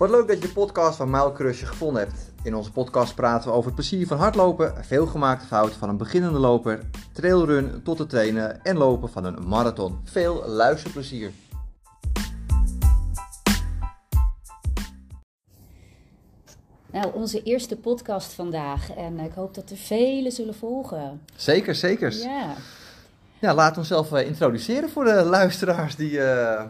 Wat leuk dat je de podcast van Mile gevonden hebt. In onze podcast praten we over het plezier van hardlopen, veel gemaakte fouten van een beginnende loper, trailrun tot het trainen en lopen van een marathon. Veel luisterplezier. Nou, onze eerste podcast vandaag en ik hoop dat er vele zullen volgen. Zeker, zeker. Ja. Ja, laat onszelf eh, introduceren voor de luisteraars die uh,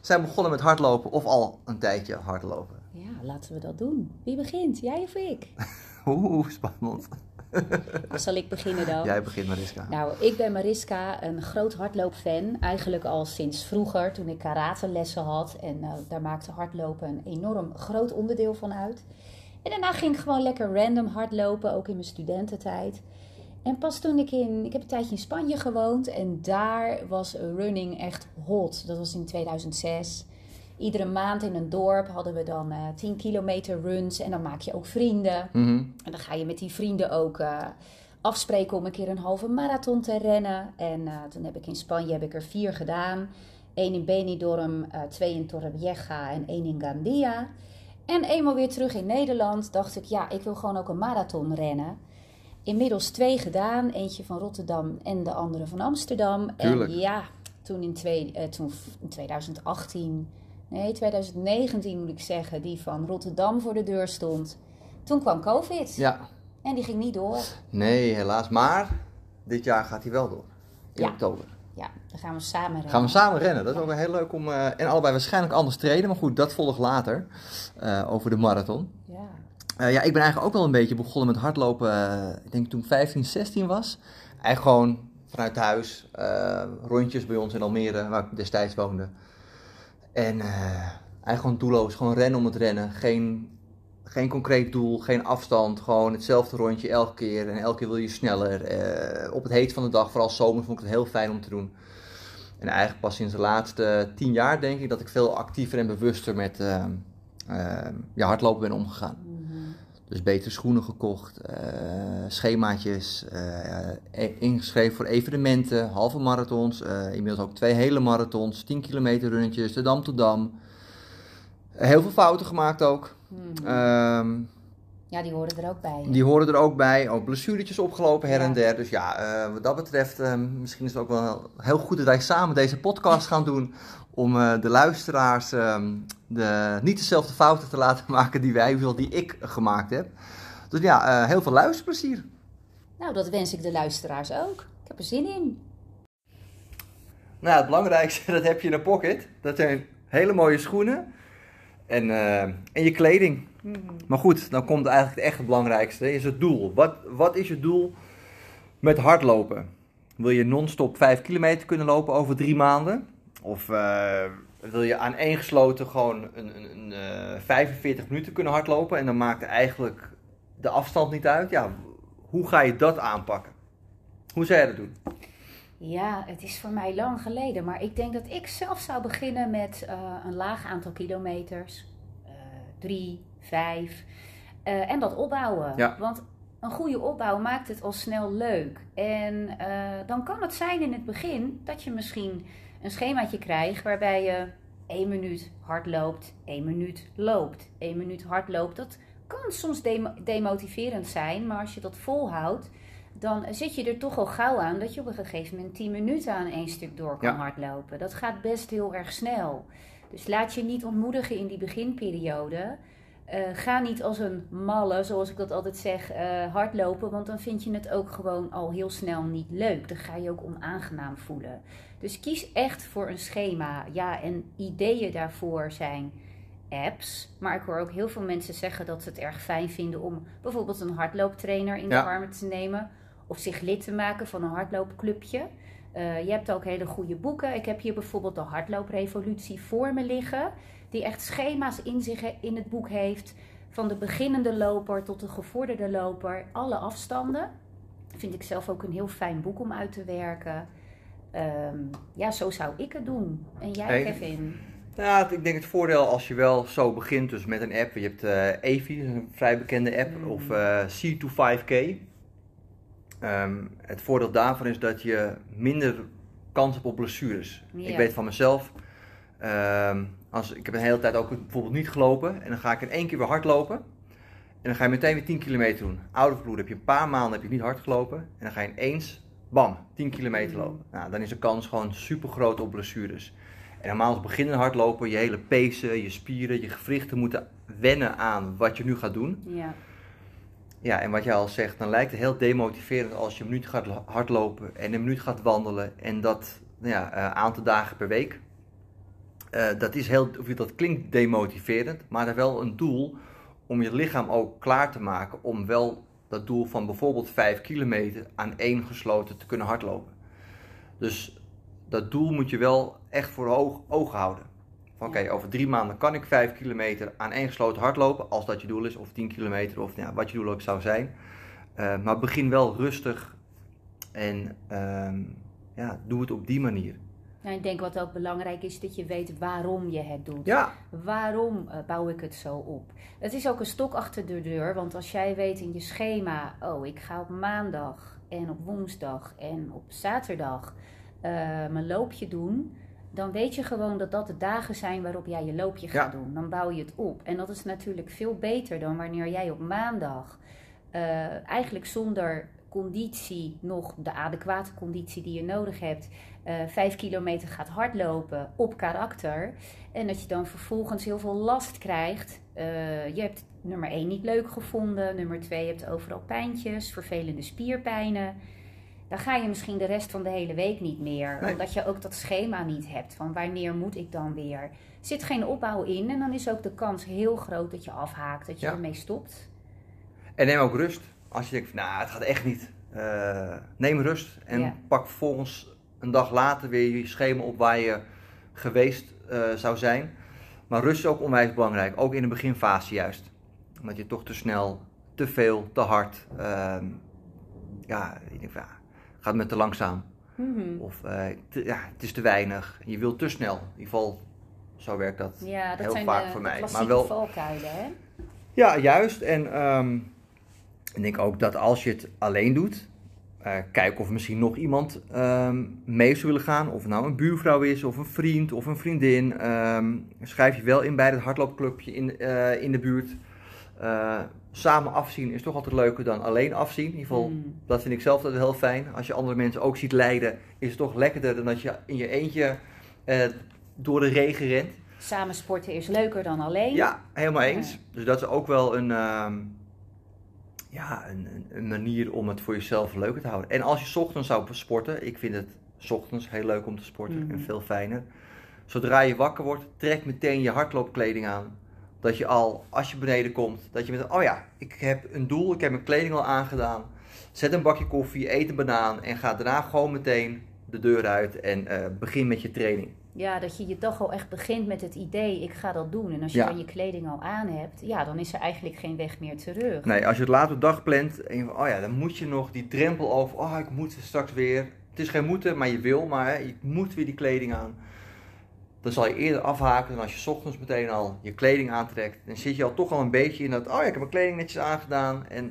zijn begonnen met hardlopen of al een tijdje hardlopen. Ja, laten we dat doen. Wie begint? Jij of ik? Oeh, spannend. Zal ik beginnen dan? Jij begint, Mariska. Nou, ik ben Mariska, een groot hardloopfan. Eigenlijk al sinds vroeger, toen ik karatelessen had. En uh, daar maakte hardlopen een enorm groot onderdeel van uit. En daarna ging ik gewoon lekker random hardlopen, ook in mijn studententijd. En pas toen ik in, ik heb een tijdje in Spanje gewoond en daar was running echt hot. Dat was in 2006. Iedere maand in een dorp hadden we dan uh, eh, 10 kilometer runs en dan maak je ook vrienden. Mhm. En dan ga je met die vrienden ook uh, afspreken om een keer een halve marathon te rennen. En uh, toen heb ik in Spanje heb ik er vier gedaan. Eén in Benidorm, twee in Torrevieja en één in Gandia. En eenmaal weer terug in Nederland dacht ik, ja, ik wil gewoon ook een marathon rennen inmiddels twee gedaan. Eentje van Rotterdam en de andere van Amsterdam. Tuurlijk. En ja, toen in, twee, toen in 2018, nee 2019 moet ik zeggen, die van Rotterdam voor de deur stond. Toen kwam COVID. Ja. En die ging niet door. Nee, helaas. Maar dit jaar gaat hij wel door. In oktober. Ja, dan gaan we samen rennen. Gaan we samen rennen. Dat is ook wel heel leuk om. Uh, en allebei waarschijnlijk anders treden. Maar goed, dat volgt later. Uh, over de marathon. Ja. Uh, ja, ik ben eigenlijk ook wel een beetje begonnen met hardlopen. Ik denk toen ik 15, 16 was. Eigenlijk gewoon vanuit huis. Rondjes bij ons in Almere, waar ik destijds woonde. En eigenlijk gewoon doelloos. Gewoon rennen om het rennen. Geen, geen concreet doel, geen afstand. Gewoon hetzelfde rondje elke keer. En elke keer wil je sneller. op het heet van de dag, vooral zomer, vond ik het heel fijn om te doen. En eigenlijk pas sinds de laatste tien jaar denk ik dat ik veel actiever en bewuster met ja, hardlopen ben omgegaan. Dus betere schoenen gekocht, uh, schemaatjes, uh, ingeschreven voor evenementen, halve marathons, inmiddels ook twee hele marathons, 10 kilometer runnetjes, de Dam tot Dam. heel veel fouten gemaakt ook. Hmm. Um, ja, die horen er ook bij. Die horen er ook bij. Ook blessuretjes opgelopen her en der. Dus ja, wat dat betreft, misschien is het ook wel heel goed dat wij samen deze podcast gaan doen om uh, de luisteraars uh, de, niet dezelfde fouten te laten maken die wij, die ik gemaakt heb. Dus ja, uh, heel veel luisterplezier. Nou, dat wens ik de luisteraars ook. Ik heb er zin in. Nou, het belangrijkste, dat heb je in een pocket. Dat zijn hele mooie schoenen en, uh, en je kleding. Mm. Maar goed, dan komt eigenlijk het echt belangrijkste, is het doel. Wat, wat is je doel met hardlopen? Wil je non-stop 5 kilometer kunnen lopen over drie maanden? Of uh, wil je aan één gesloten gewoon een, een, een uh, 45 minuten kunnen hardlopen en dan maakt eigenlijk de afstand niet uit? Ja, hoe ga je dat aanpakken? Hoe zou jij dat doen? Ja, het is voor mij lang geleden, maar ik denk dat ik zelf zou beginnen met uh, een laag aantal kilometers. drie, vijf. en dat opbouwen. Ja. Want een goede opbouw maakt het al snel leuk. En dan kan het zijn in het begin dat je misschien een schemaatje krijgt waarbij je één minuut hard loopt, één minuut loopt, één minuut hard loopt. Dat kan soms demotiverend zijn, maar als je dat volhoudt, dan zit je er toch al gauw aan dat je op een gegeven moment 10 minuten aan één stuk door kan hardlopen. Dat gaat best heel erg snel. Dus laat je niet ontmoedigen in die beginperiode. Uh, ga niet als een malle, zoals ik dat altijd zeg, uh, hardlopen. Want dan vind je het ook gewoon al heel snel niet leuk. Dan ga je ook onaangenaam voelen. Dus kies echt voor een schema. Ja, en ideeën daarvoor zijn apps. Maar ik hoor ook heel veel mensen zeggen dat ze het erg fijn vinden om bijvoorbeeld een hardlooptrainer in de armen te nemen. Of zich lid te maken van een hardloopclubje. Uh, je hebt ook hele goede boeken. Ik heb hier bijvoorbeeld de Hardlooprevolutie voor me liggen. Die echt schema's in zich in het boek heeft. Van de beginnende loper tot de gevorderde loper. Alle afstanden. Vind ik zelf ook een heel fijn boek om uit te werken. Um, ja, zo zou ik het doen. En jij, hey. Kevin? Ja, ik denk het voordeel als je wel zo begint, dus met een app. Je hebt uh, Evi, een vrij bekende app, mm. of uh, C25K. Um, het voordeel daarvan is dat je minder kans hebt op blessures. Ik weet van mezelf, Ehm, als, ik heb een hele tijd ook bijvoorbeeld niet gelopen en dan ga ik in één keer weer hardlopen. En dan ga je meteen weer 10 kilometer doen. Oude vloer heb je een paar maanden heb je niet hard gelopen. En dan ga je ineens, bam, 10 kilometer lopen. Nou, dan is de kans gewoon super groot op blessures. En normaal als beginnen hardlopen, je hele pezen, je spieren, je gewrichten moeten wennen aan wat je nu gaat doen. Ja. Ja, en wat jij al zegt, dan lijkt het heel demotiverend als je een minuut gaat hardlopen en een minuut gaat wandelen en dat nou ja, een aantal dagen per week. Uh, dat, is heel, dat klinkt demotiverend, maar er wel een doel om je lichaam ook klaar te maken om wel dat doel van bijvoorbeeld 5 kilometer aan één gesloten te kunnen hardlopen. Dus dat doel moet je wel echt voor ogen houden. Oké, over drie maanden kan ik 5 kilometer aan één gesloten hardlopen, als dat je doel is, of 10 kilometer, of ja, wat je doel ook zou zijn. Uh, maar begin wel rustig en uh, ja, doe het op die manier. Nou, ik denk wat ook belangrijk is, dat je weet waarom je het doet. Ja. Waarom uh, bouw ik het zo op? Het is ook een stok achter de deur, want als jij weet in je schema, oh, ik ga op maandag en op woensdag en op zaterdag uh, mijn loopje doen, dan weet je gewoon dat dat de dagen zijn waarop jij je loopje gaat doen. Dan bouw je het op. En dat is natuurlijk veel beter dan wanneer jij op maandag uh, eigenlijk zonder conditie, nog de adequate conditie die je nodig hebt, uh, vijf kilometer gaat hardlopen op karakter. En dat je dan vervolgens heel veel last krijgt. Uh, je hebt nummer 1 niet leuk gevonden. Nummer 2, je hebt overal pijntjes, vervelende spierpijnen. Dan ga je misschien de rest van de hele week niet meer. Omdat je ook dat schema niet hebt van wanneer moet ik dan weer. Er zit geen opbouw in en dan is ook de kans heel groot dat je afhaakt, dat je ermee stopt. En neem ook rust. Als je denkt, nou het gaat echt niet. Uh, neem rust en pak vervolgens een dag later weer je schema op waar je geweest uh, zou zijn. Maar rust is ook onwijs belangrijk, ook in de beginfase juist. Omdat je toch te snel, te veel, te hard, uh, ja, ik denk, ja, gaat met te langzaam. Mm -hmm. Of uh, te, ja, het is te weinig. Je wilt te snel. In ieder geval, zo werkt dat, ja, dat heel zijn vaak de, voor mij. Maar wel valkuilen, hè? Ja, juist. En um, ik denk ook dat als je het alleen doet, uh, kijk of misschien nog iemand um, mee zou willen gaan. Of het nou een buurvrouw is, of een vriend, of een vriendin. Um, schrijf je wel in bij het hardloopclubje in, uh, in de buurt. Samen afzien is toch altijd leuker dan alleen afzien. In ieder geval, mm. dat vind ik zelf altijd heel fijn. Als je andere mensen ook ziet lijden, is het toch lekkerder dan dat je in je eentje door de regen rent. Samen sporten is leuker dan alleen. Ja, helemaal eens. Ja. Dus dat is ook wel een ja, een, een, manier om het voor jezelf leuker te houden. En als je ochtends zou sporten, ik vind het ochtends heel leuk om te sporten mm. en veel fijner. Zodra je wakker wordt, trek meteen je hardloopkleding aan. Dat je al, als je beneden komt, dat je met, oh ja, ik heb een doel, ik heb mijn kleding al aangedaan. Zet een bakje koffie, eet een banaan en ga daarna gewoon meteen de deur uit en uh, begin met je training. Ja, dat je je toch al echt begint met het idee, ik ga dat doen. En als je Ja. dan je kleding al aan hebt, ja, dan is er eigenlijk geen weg meer terug. Nee, als je het later op dag plant en je van, oh ja, dan moet je nog die drempel over, oh ik moet straks weer. Het is geen moeten, maar je wil, maar hè, je moet weer die kleding aan. Dan zal je eerder afhaken dan als je ochtends meteen al je kleding aantrekt. Dan zit je al toch al een beetje in dat, oh ja, ik heb mijn kleding netjes aangedaan. En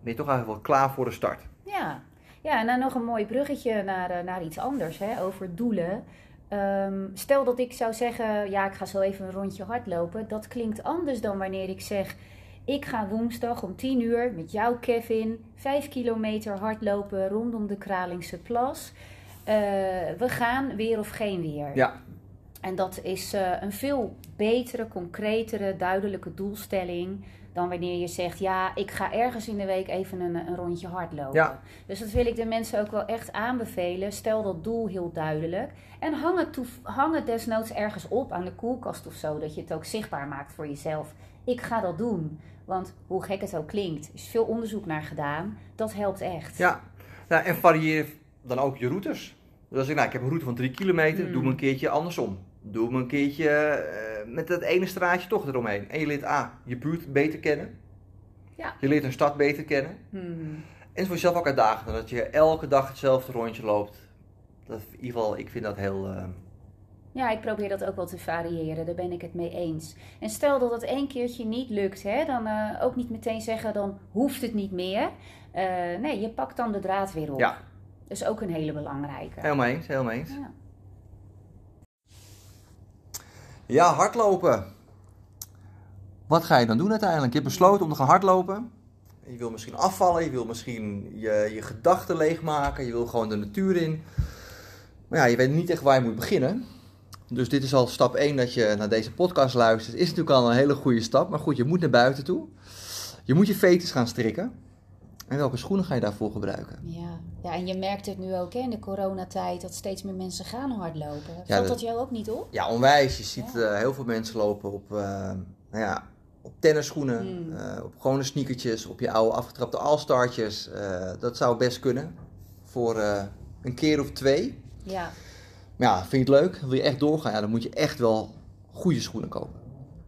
ben je toch eigenlijk wel klaar voor de start. Ja, ja en dan nog een mooi bruggetje naar, eh, naar iets anders, hè, over doelen. Ehm, stel dat ik zou zeggen, ja, ik ga zo even een rondje hardlopen. Dat klinkt anders dan wanneer ik zeg, ik ga woensdag om 10 uur met jou, Kevin, 5 kilometer hardlopen rondom de Kralingse Plas. Uh, we gaan weer of geen weer. Ja. En dat is uh, een veel betere, concretere, duidelijke doelstelling dan wanneer je zegt, ja, ik ga ergens in de week even een, een rondje hardlopen. Ja. Dus dat wil ik de mensen ook wel echt aanbevelen. Stel dat doel heel duidelijk. En hang het, hang het desnoods ergens op aan de koelkast of zo, dat je het ook zichtbaar maakt voor jezelf. Ik ga dat doen. Want hoe gek het ook klinkt, er is veel onderzoek naar gedaan. Dat helpt echt. Ja, nou, en varieer dan ook je routes. Dus als ik, nou, ik heb een route van 3 kilometer, Mm. doe me een keertje andersom. Doe me een keertje eh, met dat ene straatje toch eromheen. En je leert A, je buurt beter kennen. Ja. Je leert een stad beter kennen. Hmm. En voor jezelf ook uitdagend, dat je elke dag hetzelfde rondje loopt. Dat, in ieder geval, ik vind dat heel... eh, Ja, ik probeer dat ook wel te variëren. Daar ben ik het mee eens. En stel dat het één keertje niet lukt, hè, dan eh, ook niet meteen zeggen, dan hoeft het niet meer. Nee, je pakt dan de draad weer op. Ja. Dat is ook een hele belangrijke. helemaal eens, helemaal eens. Ja. Ja, hardlopen. Wat ga je dan doen uiteindelijk? Je hebt besloten om te gaan hardlopen. Je wil misschien afvallen, je wil misschien je, je gedachten leegmaken, je wil gewoon de natuur in. Maar ja, je weet niet echt waar je moet beginnen. Dus dit is al stap 1 dat je naar deze podcast luistert. Is natuurlijk al een hele goede stap. Maar goed, je moet naar buiten toe. Je moet je veters gaan strikken. En welke schoenen ga je daarvoor gebruiken? Ja, ja en je merkt het nu ook hè, in de coronatijd dat steeds meer mensen gaan hardlopen. Valt Ja, dat, dat- jou ook niet op? Ja, onwijs. Je ziet Ja. eh, heel veel mensen lopen op, eh, nou ja, op tennisschoenen, eh, op gewone sneakertjes, op je oude afgetrapte all-startjes. Dat zou best kunnen voor een keer of twee. Ja, Maar ja, vind je het leuk? Wil je echt doorgaan? Ja, dan moet je echt wel goede schoenen kopen.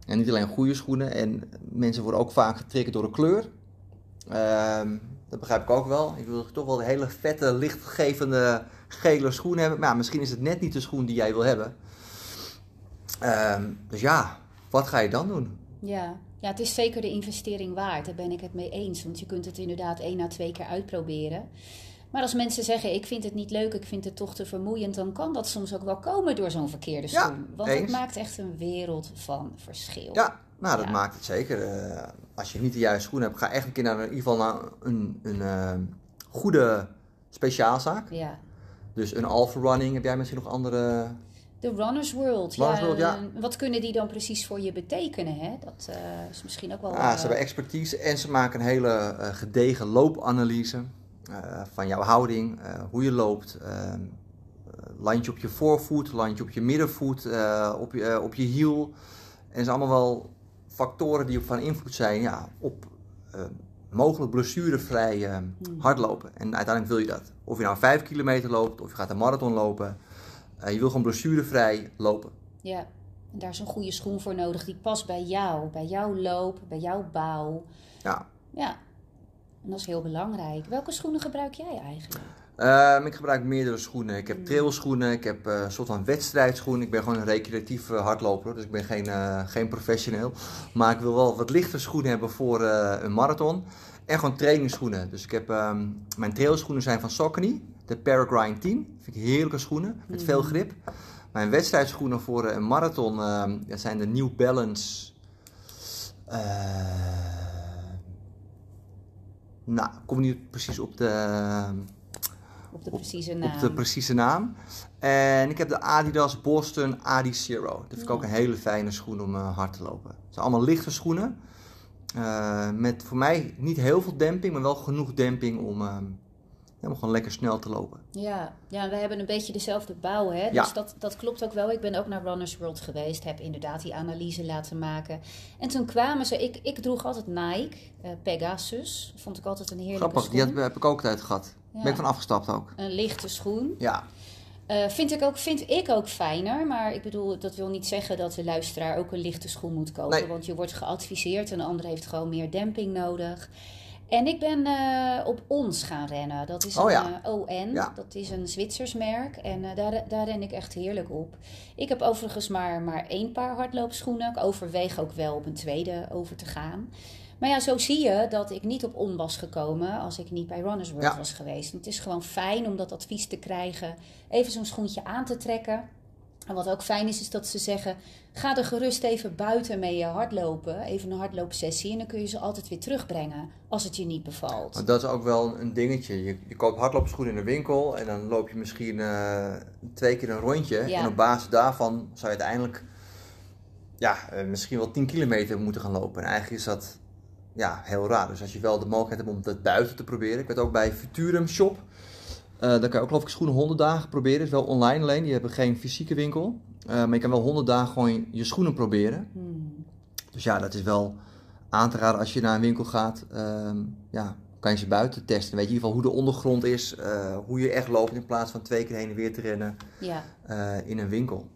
En niet alleen goede schoenen. En mensen worden ook vaak getriggerd door de kleur. Ehm, dat begrijp ik ook wel. Ik wil toch wel hele vette, lichtgevende gele schoenen hebben. Maar ja, misschien is het net niet de schoen die jij wil hebben. Ehm, dus ja, wat ga je dan doen? ja. ja, het is zeker de investering waard. Daar ben ik het mee eens. Want je kunt het inderdaad één à twee keer uitproberen. Maar als mensen zeggen, ik vind het niet leuk, ik vind het toch te vermoeiend, dan kan dat soms ook wel komen door zo'n verkeerde Ja, schoen. Want het maakt echt een wereld van verschil. Ja, nou dat Ja. maakt het zeker. Eh, als je niet de juiste schoen hebt, ga echt een keer naar in ieder geval naar een, een ehm, goede speciaalzaak. Ja. Dus een Alpha Running, heb jij misschien nog andere... De Runners World. Runners ja, World, ja. eh, Wat kunnen die dan precies voor je betekenen? Hè? Dat eh, is misschien ook wel... Ah, ze eh, hebben expertise en ze maken een hele eh, gedegen loopanalyse eh, van jouw houding, eh, hoe je loopt. eh, eh, landje op je voorvoet, landje op je middenvoet, eh, op, je, eh, op je hiel. En zijn allemaal wel factoren die van invloed zijn ja, op eh, mogelijk blessurevrij eh, hardlopen. En uiteindelijk wil je dat. Of je nou 5 kilometer loopt of je gaat een marathon lopen. eh, je wil gewoon blessurevrij lopen. Ja, en daar is een goede schoen voor nodig. Die past bij jou, bij jouw loop, bij jouw bouw. Ja. Ja, en dat is heel belangrijk. Welke schoenen gebruik jij eigenlijk? Ehm, ik gebruik meerdere schoenen. Ik heb trailschoenen, ik heb eh, een soort van wedstrijdschoenen. Ik ben gewoon een recreatief hardloper, dus ik ben geen, eh, geen professioneel. Maar ik wil wel wat lichte schoenen hebben voor eh, een marathon. En gewoon trainingsschoenen. Dus ik heb, ehm, mijn trailschoenen zijn van Saucony, de Peregrine 10. Vind ik heerlijke schoenen, met veel grip. Mijn wedstrijdschoenen voor een marathon, ehm, dat zijn de New Balance... nou, ik kom niet precies op de... De precieze naam. Op de precieze naam. En ik heb de Adidas Boston Adi Zero. Dat vind ik ook een hele fijne schoen om eh, hard te lopen. Het zijn allemaal lichte schoenen. Eh, met voor mij niet heel veel demping, maar wel genoeg demping om, eh, ja, om gewoon lekker snel te lopen. Ja, ja, we hebben een beetje dezelfde bouw, hè? Ja. Dus dat, dat klopt ook wel. Ik ben ook naar Runners World geweest, heb inderdaad die analyse laten maken. En toen kwamen ze, ik, ik droeg altijd Nike, eh, Pegasus. Vond ik altijd een heerlijke Grappig, die heb, heb ik ook tijd gehad. Ja. Ben ik van afgestapt ook. Een lichte schoen. Ja, Eh, vind, ik ook, vind ik ook fijner, maar ik bedoel, dat wil niet zeggen dat de luisteraar ook een lichte schoen moet kopen. Nee. Want je wordt geadviseerd en de ander heeft gewoon meer demping nodig. En ik ben eh, op Ons gaan rennen. Dat is Oh een ja. eh, ON, Ja. dat is een Zwitsers merk. En daar, daar ren ik echt heerlijk op. Ik heb overigens maar, maar één paar hardloopschoenen. Ik overweeg ook wel op een tweede over te gaan. Maar ja, zo zie je dat ik niet op on was gekomen als ik niet bij Runners World Ja. was geweest. Het is gewoon fijn om dat advies te krijgen. Even zo'n schoentje aan te trekken. En wat ook fijn is, is dat ze zeggen: ga er gerust even buiten mee hardlopen. Even een hardloopsessie. En dan kun je ze altijd weer terugbrengen als het je niet bevalt. maar dat is ook wel een dingetje. Je, je koopt hardloopschoenen in de winkel en dan loop je misschien eh, twee keer een rondje. Ja. En op basis daarvan zou je uiteindelijk ja, eh, misschien wel 10 kilometer moeten gaan lopen. En eigenlijk is dat ja, heel raar. Dus als je wel de mogelijkheid hebt om het buiten te proberen. Ik werd ook bij Futurum Shop. Eh daar kan je ook geloof ik schoenen 100 dagen proberen. Het is wel online alleen. Die hebben geen fysieke winkel. Eh, maar je kan wel 100 dagen gewoon je schoenen proberen. Hmm. Dus ja, dat is wel aan te raden als je naar een winkel gaat. Ehm, ja, kan je ze buiten testen. Weet je in ieder geval hoe de ondergrond is. eh, hoe je echt loopt in plaats van twee keer heen en weer te rennen Ja. in een winkel.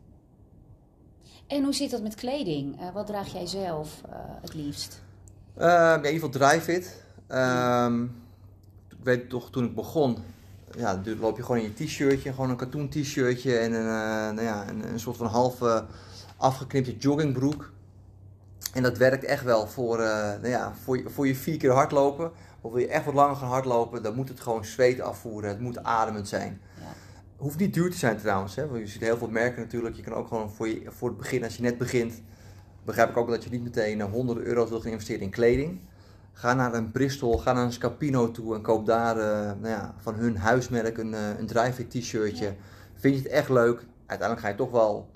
En hoe zit dat met kleding? Wat draag jij zelf het liefst? Ehm, ja, in ieder geval dryfit. Ehm ik weet toch, toen ik begon, ja, dan loop je gewoon in je t-shirtje, gewoon een katoen t-shirtje en een, eh, nou ja, een, een soort van halve afgeknipte joggingbroek. En dat werkt echt wel voor, eh, nou ja, voor, je, voor je vier keer hardlopen. Of wil je echt wat langer gaan hardlopen, dan moet het gewoon zweet afvoeren. Het moet ademend zijn. Ja. hoeft niet duur te zijn trouwens. Hè? Want je ziet heel veel merken natuurlijk. Je kan ook gewoon voor, je, voor het begin, als je net begint, begrijp ik ook dat je niet meteen eh, honderden euro's wil gaan investeren in kleding. Ga naar een Bristol, ga naar een Scapino toe en koop daar uh, nou ja, van hun huismerk een, uh, een dry t-shirtje. Ja. Vind je het echt leuk? Uiteindelijk ga je toch wel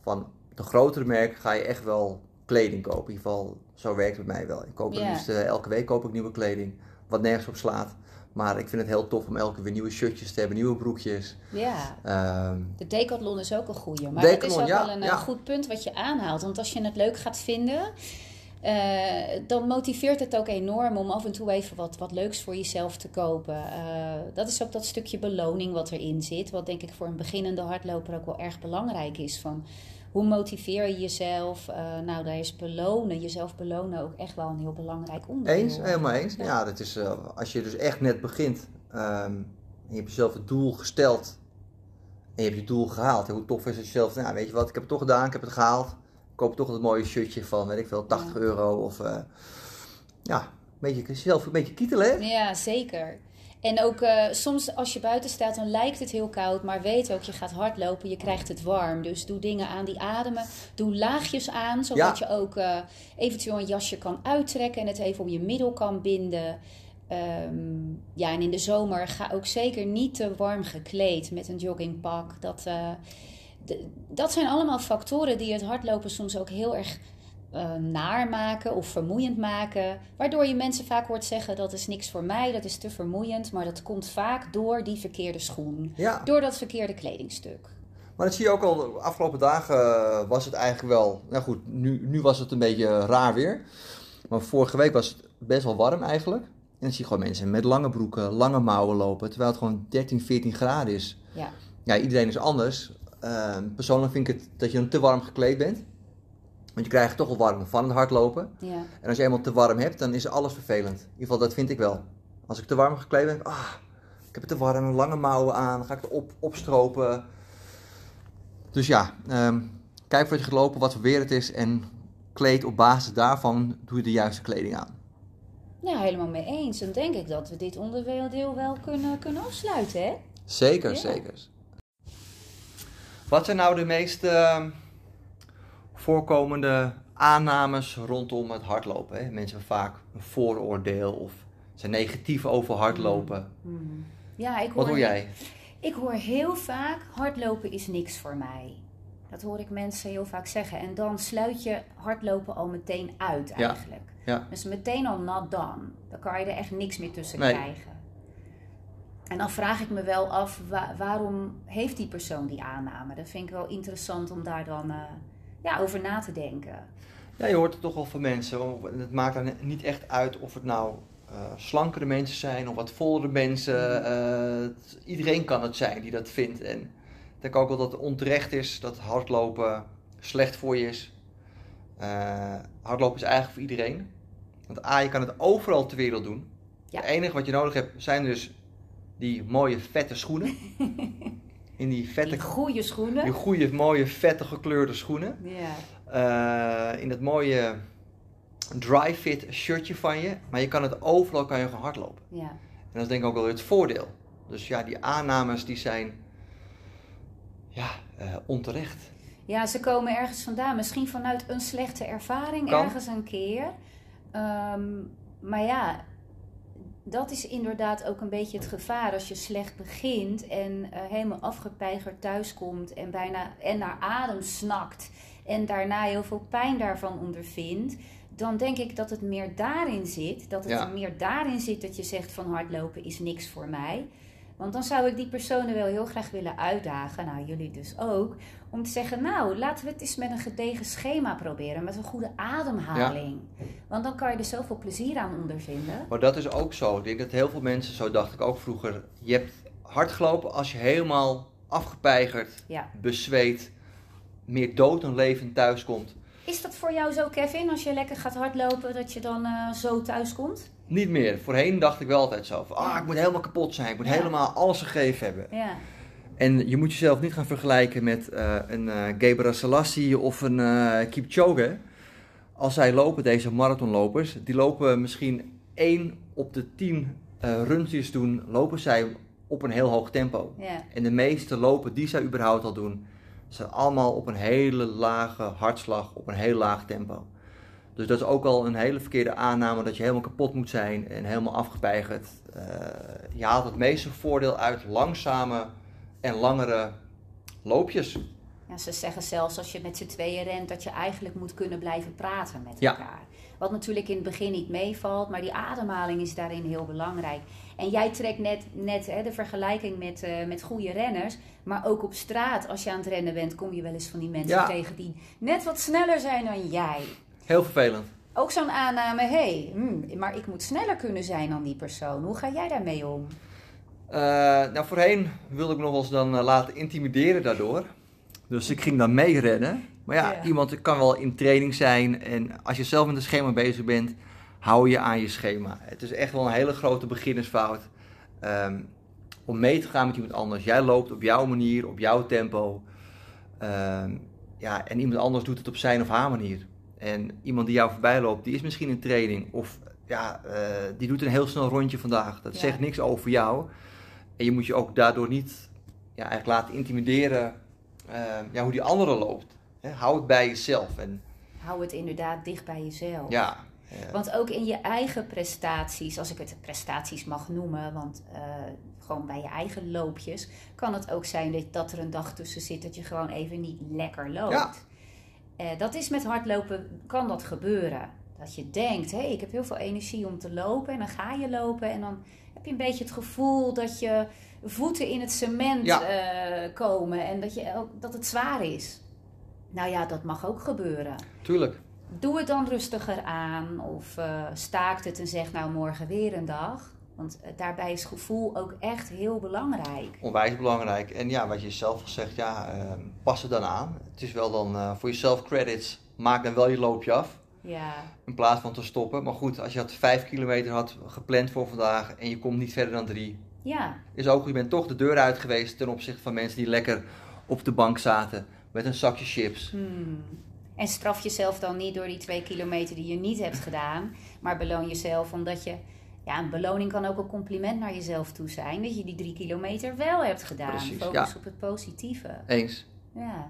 van de grotere merk ga je echt wel kleding kopen. In ieder geval, zo werkt het bij mij wel. Ik koop liefst elke week koop ik nieuwe kleding, wat nergens op slaat. Maar ik vind het heel tof om elke weer nieuwe shirtjes te hebben, nieuwe broekjes. Ja. Um, de Decathlon is ook een goede. Maar Decathlon, dat is ook wel een, ja. goed punt wat je aanhaalt. Want als je het leuk gaat vinden, uh, dan motiveert het ook enorm om af en toe even wat, wat leuks voor jezelf te kopen. Uh, dat is ook dat stukje beloning wat erin zit. Wat denk ik voor een beginnende hardloper ook wel erg belangrijk is. Van, hoe motiveer je jezelf? Uh, nou, daar is belonen, jezelf belonen ook echt wel een heel belangrijk onderdeel. Eens, helemaal eens. Ja, dat is, uh, als je dus echt net begint um, en je hebt jezelf het doel gesteld en je hebt je doel gehaald. hoe tof is het jezelf, nou weet je wat, ik heb het toch gedaan, ik heb het gehaald. Ik koop toch het mooie shirtje van, weet ik veel, 80 ja. euro of uh, ja, een beetje, zelf een beetje kietelen hè? Ja, zeker. En ook uh, soms als je buiten staat, dan lijkt het heel koud. Maar weet ook, je gaat hardlopen, je krijgt het warm. Dus doe dingen aan die ademen. Doe laagjes aan, zodat ja. je ook uh, eventueel een jasje kan uittrekken. En het even om je middel kan binden. Um, ja, en in de zomer ga ook zeker niet te warm gekleed met een joggingpak. Dat, uh, de, dat zijn allemaal factoren die het hardlopen soms ook heel erg uh, naar maken of vermoeiend maken. Waardoor je mensen vaak hoort zeggen dat is niks voor mij, dat is te vermoeiend. Maar dat komt vaak door die verkeerde schoen. Ja. Door dat verkeerde kledingstuk. Maar dat zie je ook al, de afgelopen dagen eh, was het eigenlijk wel... Nou goed, nu, nu was het een beetje raar weer. Maar vorige week was het best wel warm eigenlijk. En dan zie je gewoon mensen met lange broeken, lange mouwen lopen. Terwijl het gewoon 13, 14 graden is. Ja, ja iedereen is anders. Uh, persoonlijk vind ik het dat je dan te warm gekleed bent. Want je krijgt toch wel warm van het hardlopen. Ja. En als je eenmaal te warm hebt, dan is alles vervelend. In ieder geval, dat vind ik wel. Als ik te warm gekleed ben, ah, ik heb het te warm, lange mouwen aan, dan ga ik het op, opstropen. Dus ja, um, kijk voordat je gaat lopen, wat voor weer het is. En kleed op basis daarvan, doe je de juiste kleding aan. Ja, helemaal mee eens. Dan denk ik dat we dit onderdeel wel kunnen, kunnen afsluiten, hè? Zeker, ja. zeker. Wat zijn nou de meest... Uh, voorkomende aannames rondom het hardlopen. Hè? Mensen hebben vaak een vooroordeel of zijn negatief over hardlopen. Mm. Ja, ik hoor, Wat hoor jij? Ik hoor heel vaak, hardlopen is niks voor mij. Dat hoor ik mensen heel vaak zeggen. En dan sluit je hardlopen al meteen uit eigenlijk. Ja. Ja. Dus meteen al not done. Dan kan je er echt niks meer tussen Nee. krijgen. En dan vraag ik me wel af, wa- waarom heeft die persoon die aanname? Dat vind ik wel interessant om daar dan eh, ja, over na te denken. Ja, je hoort het toch wel van mensen. Het maakt dan niet echt uit of het nou eh, slankere mensen zijn of wat vollere mensen. Eh, het- iedereen kan het zijn die dat vindt. En ik denk ook wel dat het onterecht is dat hardlopen slecht voor je is. Eh, hardlopen is eigenlijk voor iedereen. Want A, je kan het overal ter wereld doen. Ja. Het enige wat je nodig hebt zijn dus die mooie vette schoenen. In die vette, Die goede schoenen. die goede, mooie, vette gekleurde schoenen. Ja. Eh, in het mooie dry fit shirtje van je. Maar je kan het overal kan je gewoon hardlopen. ja. En dat is denk ik ook wel het voordeel. Dus ja, die aannames die zijn ja, eh, onterecht. Ja, ze komen ergens vandaan. Misschien vanuit een slechte ervaring Kan. ergens een keer. Ehm, maar ja, dat is inderdaad ook een beetje het gevaar als je slecht begint en eh, helemaal afgepeigerd thuiskomt en bijna en naar adem snakt en daarna heel veel pijn daarvan ondervindt. Dan denk ik dat het meer daarin zit. Dat het Ja. meer daarin zit dat je zegt van hardlopen is niks voor mij. Want dan zou ik die personen wel heel graag willen uitdagen, nou jullie dus ook, om te zeggen, nou laten we het eens met een gedegen schema proberen, met een goede ademhaling. Want dan kan je er zoveel plezier aan ondervinden. Maar dat is ook zo. Ik denk dat heel veel mensen, zo dacht ik ook vroeger, je hebt hard gelopen als je helemaal afgepeigerd, Ja. bezweet, meer dood dan levend thuiskomt. Is dat voor jou zo, Kevin, als je lekker gaat hardlopen, dat je dan eh, zo thuis komt? Niet meer. Voorheen dacht ik wel altijd zo van, ah, ik moet helemaal kapot zijn, ik moet Ja. helemaal alles gegeven hebben. Ja, En je moet jezelf niet gaan vergelijken met eh, een eh Gebra Selassie of een eh Kipchoge. Als zij lopen, deze marathonlopers, die lopen misschien één op de tien eh rundjes doen, lopen zij op een heel hoog tempo. Ja. En de meeste lopen die zij überhaupt al doen, zijn allemaal op een hele lage hartslag, op een heel laag tempo. Dus dat is ook al een hele verkeerde aanname dat je helemaal kapot moet zijn en helemaal afgepeigerd. Uh, je haalt het meeste voordeel uit langzame en langere loopjes. Ja, ze zeggen zelfs als je met z'n tweeën rent dat je eigenlijk moet kunnen blijven praten met Ja. elkaar. Wat natuurlijk in het begin niet meevalt, maar die ademhaling is daarin heel belangrijk. En jij trekt net, net hè, de vergelijking met, eh, met goede renners. Maar ook op straat, als je aan het rennen bent, kom je wel eens van die mensen Ja. tegen die net wat sneller zijn dan jij. Heel vervelend. Ook zo'n aanname, hé, hey, hmm, maar ik moet sneller kunnen zijn dan die persoon. Hoe ga jij daarmee om? Eh, nou, voorheen wilde ik nog wel eens dan eh, laten intimideren daardoor. Dus ik ging dan meerennen. Maar ja, Ja. iemand kan wel in training zijn. En als je zelf met een schema bezig bent, hou je aan je schema. Het is echt wel een hele grote beginnersfout. ehm, om mee te gaan met iemand anders. Jij loopt op jouw manier, op jouw tempo. Ehm, ja, en iemand anders doet het op zijn of haar manier. En iemand die jou voorbij loopt, die is misschien in training. Of ja, eh, die doet een heel snel rondje vandaag. Dat Ja. zegt niks over jou. En je moet je ook daardoor niet ja, eigenlijk laten intimideren eh, ja, hoe die andere loopt. Hè, hou het bij jezelf. En Hou het inderdaad dicht bij jezelf. ja, Want ook in je eigen prestaties, als ik het prestaties mag noemen, want eh, gewoon bij je eigen loopjes, kan het ook zijn dat, dat er een dag tussen zit dat je gewoon even niet lekker loopt. Eh, dat is met hardlopen, kan dat gebeuren. Dat je denkt, hé, hey, ik heb heel veel energie om te lopen. En dan ga je lopen en dan heb je een beetje het gevoel dat je voeten in het cement Ja. eh, komen en dat, je, dat het zwaar is. Nou ja, dat mag ook gebeuren. tuurlijk. Doe het dan rustiger aan of eh, staakt het en zeg nou morgen weer een dag. Want eh, daarbij is gevoel ook echt heel belangrijk. Onwijs belangrijk. En ja, wat je zelf al zegt, ja, eh, pas het dan aan. Het is wel dan eh, voor jezelf credits. Maak dan wel je loopje af. Ja, In plaats van te stoppen. Maar goed, als je had vijf kilometer had gepland voor vandaag en je komt niet verder dan drie. ja, Is ook, je bent toch de deur uit geweest ten opzichte van mensen die lekker op de bank zaten met een zakje chips. Hmm. En straf jezelf dan niet door die twee kilometer die je niet hebt gedaan. Maar beloon jezelf omdat je... Ja, een beloning kan ook een compliment naar jezelf toe zijn. Dat je die drie kilometer wel hebt gedaan. Precies, Focus ja. op het positieve. Eens. Ja.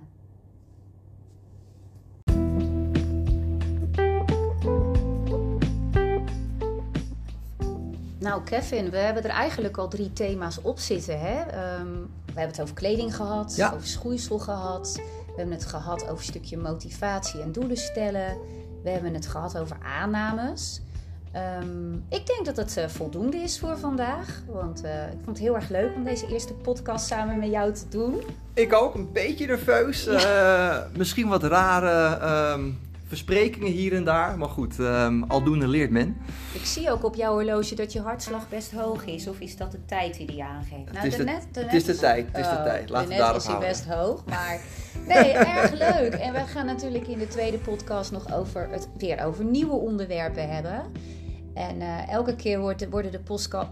Nou, Kevin, we hebben er eigenlijk al drie thema's op zitten. Hè? Ehm, we hebben het over kleding gehad, Ja. over schoeisel gehad. We hebben het gehad over een stukje motivatie en doelen stellen. We hebben het gehad over aannames. Ehm, ik denk dat het eh, voldoende is voor vandaag. Want eh, ik vond het heel erg leuk om deze eerste podcast samen met jou te doen. Ik ook, een beetje nerveus. Eh, misschien wat rare ehm, versprekingen hier en daar. Maar goed, ehm, aldoende leert men. Ik zie ook op jouw horloge dat je hartslag best hoog is. Of is dat de tijd die die aangeeft? Nou, is de- net- het is de tijd, het is de Oh, tijd. Laten we net daarop is houden. best hoog, maar nee, erg leuk. En we gaan natuurlijk in de tweede podcast nog over het, weer over nieuwe onderwerpen hebben. En eh, elke keer wordt, worden de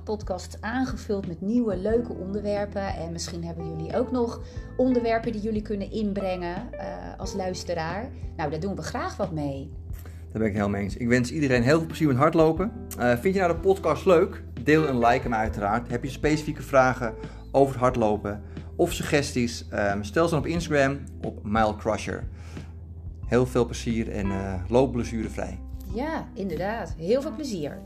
podcasts aangevuld met nieuwe leuke onderwerpen. En misschien hebben jullie ook nog onderwerpen die jullie kunnen inbrengen eh, als luisteraar. Nou, daar doen we graag wat mee. Daar ben ik helemaal eens. Ik wens iedereen heel veel plezier met hardlopen. Eh, vind je nou de podcast leuk? Deel en like hem uiteraard. Heb je specifieke vragen over het hardlopen of suggesties? Ehm, stel ze dan op Instagram op MileCrusher. Heel veel plezier en loop blessurevrij. Ja, inderdaad. Heel veel plezier.